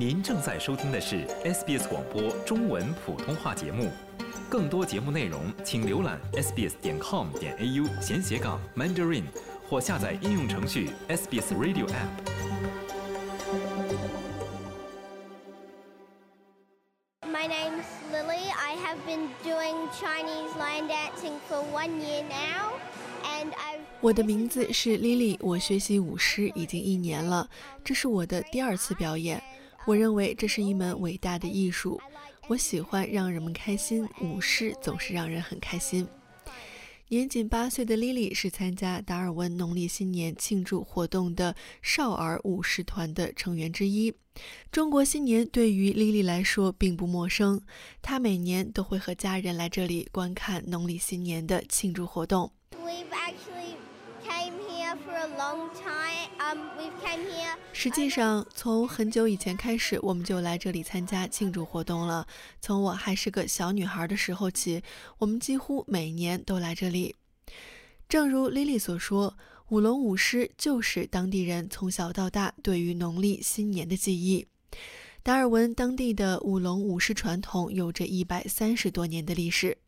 您正在收听的是 SBS 广播中文普通话节目。更多节目内容，请浏览 sbs 点 com 点 au 闲斜杠 mandarin，或下载应用程序 SBS Radio App。My name's Lily. I have been doing Chinese line dancing for one year now, and I've. 我的名字是 Lily，我学习舞狮已经一年了，这是我的第二次表演。我认为这是一门伟大的艺术，我喜欢让人们开心，舞狮总是让人很开心。年仅八岁的 Lily 是参加达尔文农历新年庆祝活动的少儿舞狮团的成员之一。中国新年对于 Lily 来说并不陌生，她每年都会和家人来这里观看农历新年的庆祝活动 came here for a long time. Um, we've came here. 实际上，从很久以前开始，我们就来这里参加庆祝活动了。从我还是个小女孩的时候起，我们几乎每年都来这里。正如 Lily 所说，舞龙舞狮就是当地人从小到大对于农历新年的记忆。达尔文当地的舞龙舞狮传统有着一百三十多年的历史。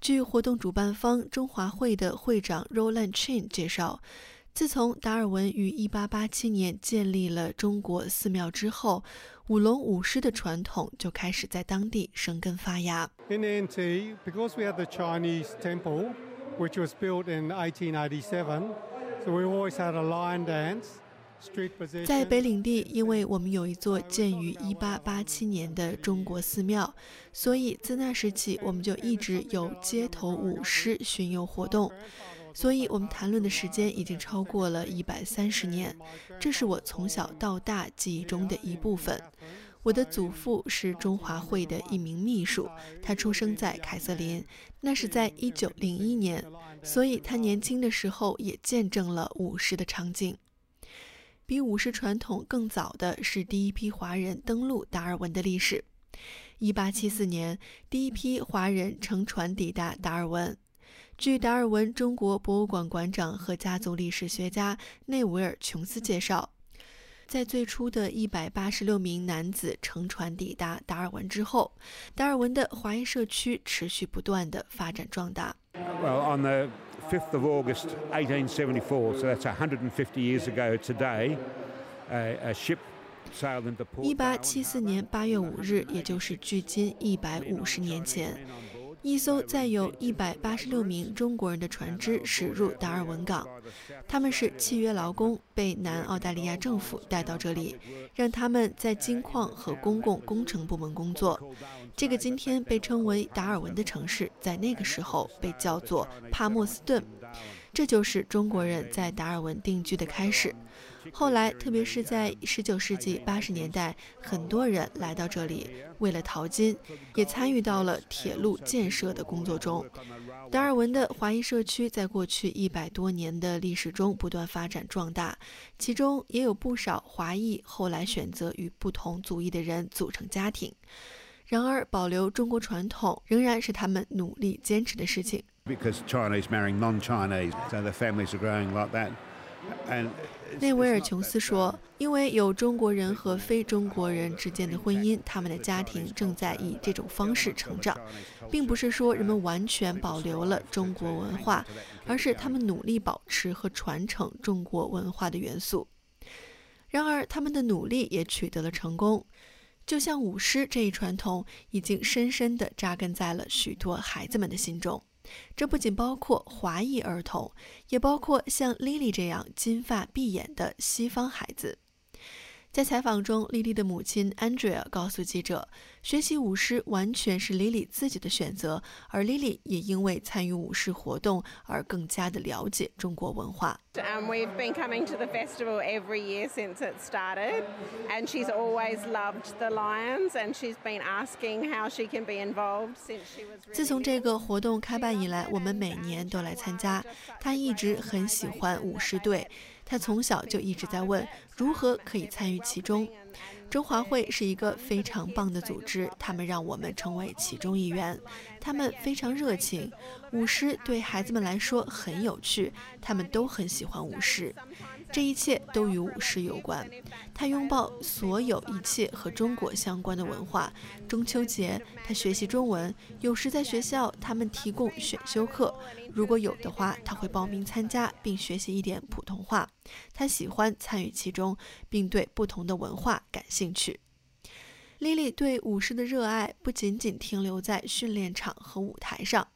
据活动主办方中华会的会长 Roland Chin 介绍，自从达尔文于1887年建立了中国寺庙之后，舞龙舞狮的传统就开始在当地生根发芽。在北领地，因为我们有一座建于1887年的中国寺庙，所以自那时起我们就一直有街头舞狮巡游活动。所以，我们谈论的时间已经超过了一百三十年，这是我从小到大记忆中的一部分。我的祖父是中华会的一名秘书，他出生在凯瑟琳，那是在一九零一年，所以他年轻的时候也见证了舞狮的场景。比舞狮传统更早的是第一批华人登陆达尔文的历史。一八七四年，第一批华人乘船抵达达尔文。据达尔文中国博物馆馆长和家族历史学家内维尔·琼斯介绍，在最初的一百八十六名男子乘船抵达达尔文之后，达尔文的华裔社区持续不断的发展壮大。Well, on the 5th of August 1874, so that's 150 years ago today, a, a ship sailed into Port 一八七四年八月五日，也就是距今一百五十年前，一艘载有一百八十六名中国人的船只驶入达尔文港。他们是契约劳工，被南澳大利亚政府带到这里，让他们在金矿和公共工程部门工作。这个今天被称为达尔文的城市，在那个时候被叫做帕默斯顿。这就是中国人在达尔文定居的开始。后来，特别是在19世纪80年代，很多人来到这里，为了淘金，也参与到了铁路建设的工作中。达尔文的华裔社区在过去一百多年的历史中不断发展壮大，其中也有不少华裔后来选择与不同族裔的人组成家庭。然而，保留中国传统仍然是他们努力坚持的事情。Because Chinese marrying non-Chinese, so the families are growing like that. And 内维尔·琼斯说：“因为有中国人和非中国人之间的婚姻，他们的家庭正在以这种方式成长，并不是说人们完全保留了中国文化，而是他们努力保持和传承中国文化的元素。然而，他们的努力也取得了成功。就像舞狮这一传统，已经深深地扎根在了许多孩子们的心中。”这不仅包括华裔儿童，也包括像 Lily 这样金发碧眼的西方孩子。在采访中，莉莉的母亲 Andrea 告诉记者，学习舞狮完全是 Lily 自己的选择，而 Lily 也因为参与舞狮活动而更加的了解中国文化。Um, we've been coming to the festival every year since it started, and she's always loved the lions, and she's been asking how she can be involved since she was. 自从这个活动开办以来，我们每年都来参加。她一直很喜欢舞狮队，他从小就一直在问如何可以参与其中。中华会是一个非常棒的组织，他们让我们成为其中一员。他们非常热情，舞狮对孩子们来说很有趣，他们都很喜欢舞狮。这一切都与舞狮有关。他拥抱所有一切和中国相关的文化。中秋节，他学习中文，有时在学校他们提供选修课，如果有的话，他会报名参加并学习一点普通话。他喜欢参与其中，并对不同的文化感兴趣。莉莉对舞狮的热爱不仅仅停留在训练场和舞台上，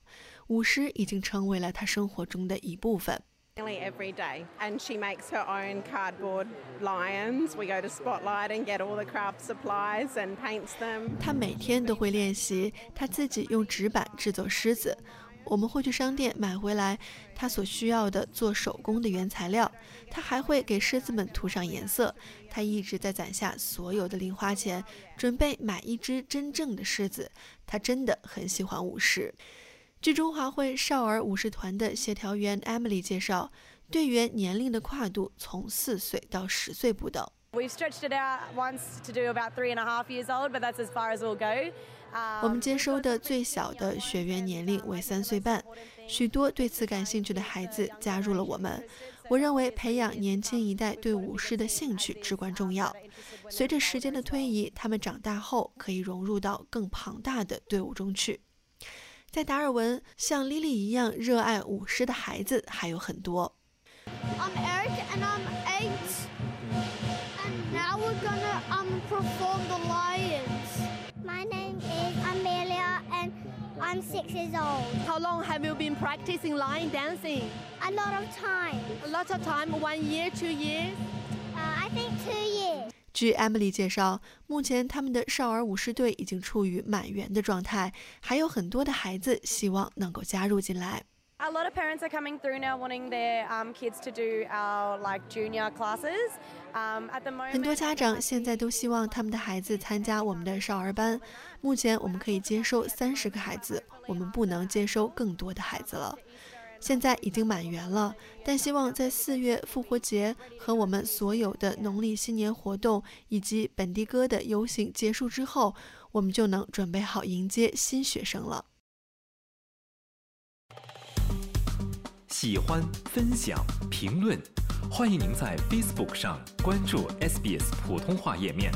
舞狮已经成为了她生活中的一部分。Every day and she makes her own cardboard lions we go to spotlight and get all the craft supplies and paints them 她每天都会练习她自己用纸板制作狮子我们会去商店买回来她所需要的做手工的原材料她还会给狮子们涂上颜色她一直在攒下所有的零花钱准备买一只真正的狮子她真的很喜欢武士据中华会少儿舞狮团的协调员 Emily 介绍，队员年龄的跨度从四岁到十岁不等。We've stretched it out once to do about three and a half years old, but that's as far as we'll go. 我们接收的最小的学员年龄为三岁半，许多对此感兴趣的孩子加入了我们。我认为培养年轻一代对舞狮的兴趣至关重要。随着时间的推移，他们长大后可以融入到更庞大的队伍中去。在达尔文，像莉莉一样热爱舞狮的孩子还有很多。I'm Eric and I'm eight, and now we're gonna um perform the lions. My name is Amelia and I'm six years old. How long have you been practicing lion dancing? A lot of time. A lot of time, one year, two years? Uh, I think two years. 据 Emily 介绍，目前他们的少儿舞狮队已经处于满员的状态，还有很多的孩子希望能够加入进来。A lot of parents are coming through now wanting their um, kids to do our like junior classes. Um, at the moment, 很多家长现在都希望他们的孩子参加我们的少儿班。目前我们可以接收三十个孩子，我们不能接收更多的孩子了。现在已经满员了，但希望在四月复活节和我们所有的农历新年活动以及本地歌的游行结束之后，我们就能准备好迎接新学生了。喜欢、分享、评论，欢迎您在 Facebook 上关注 SBS 普通话页面。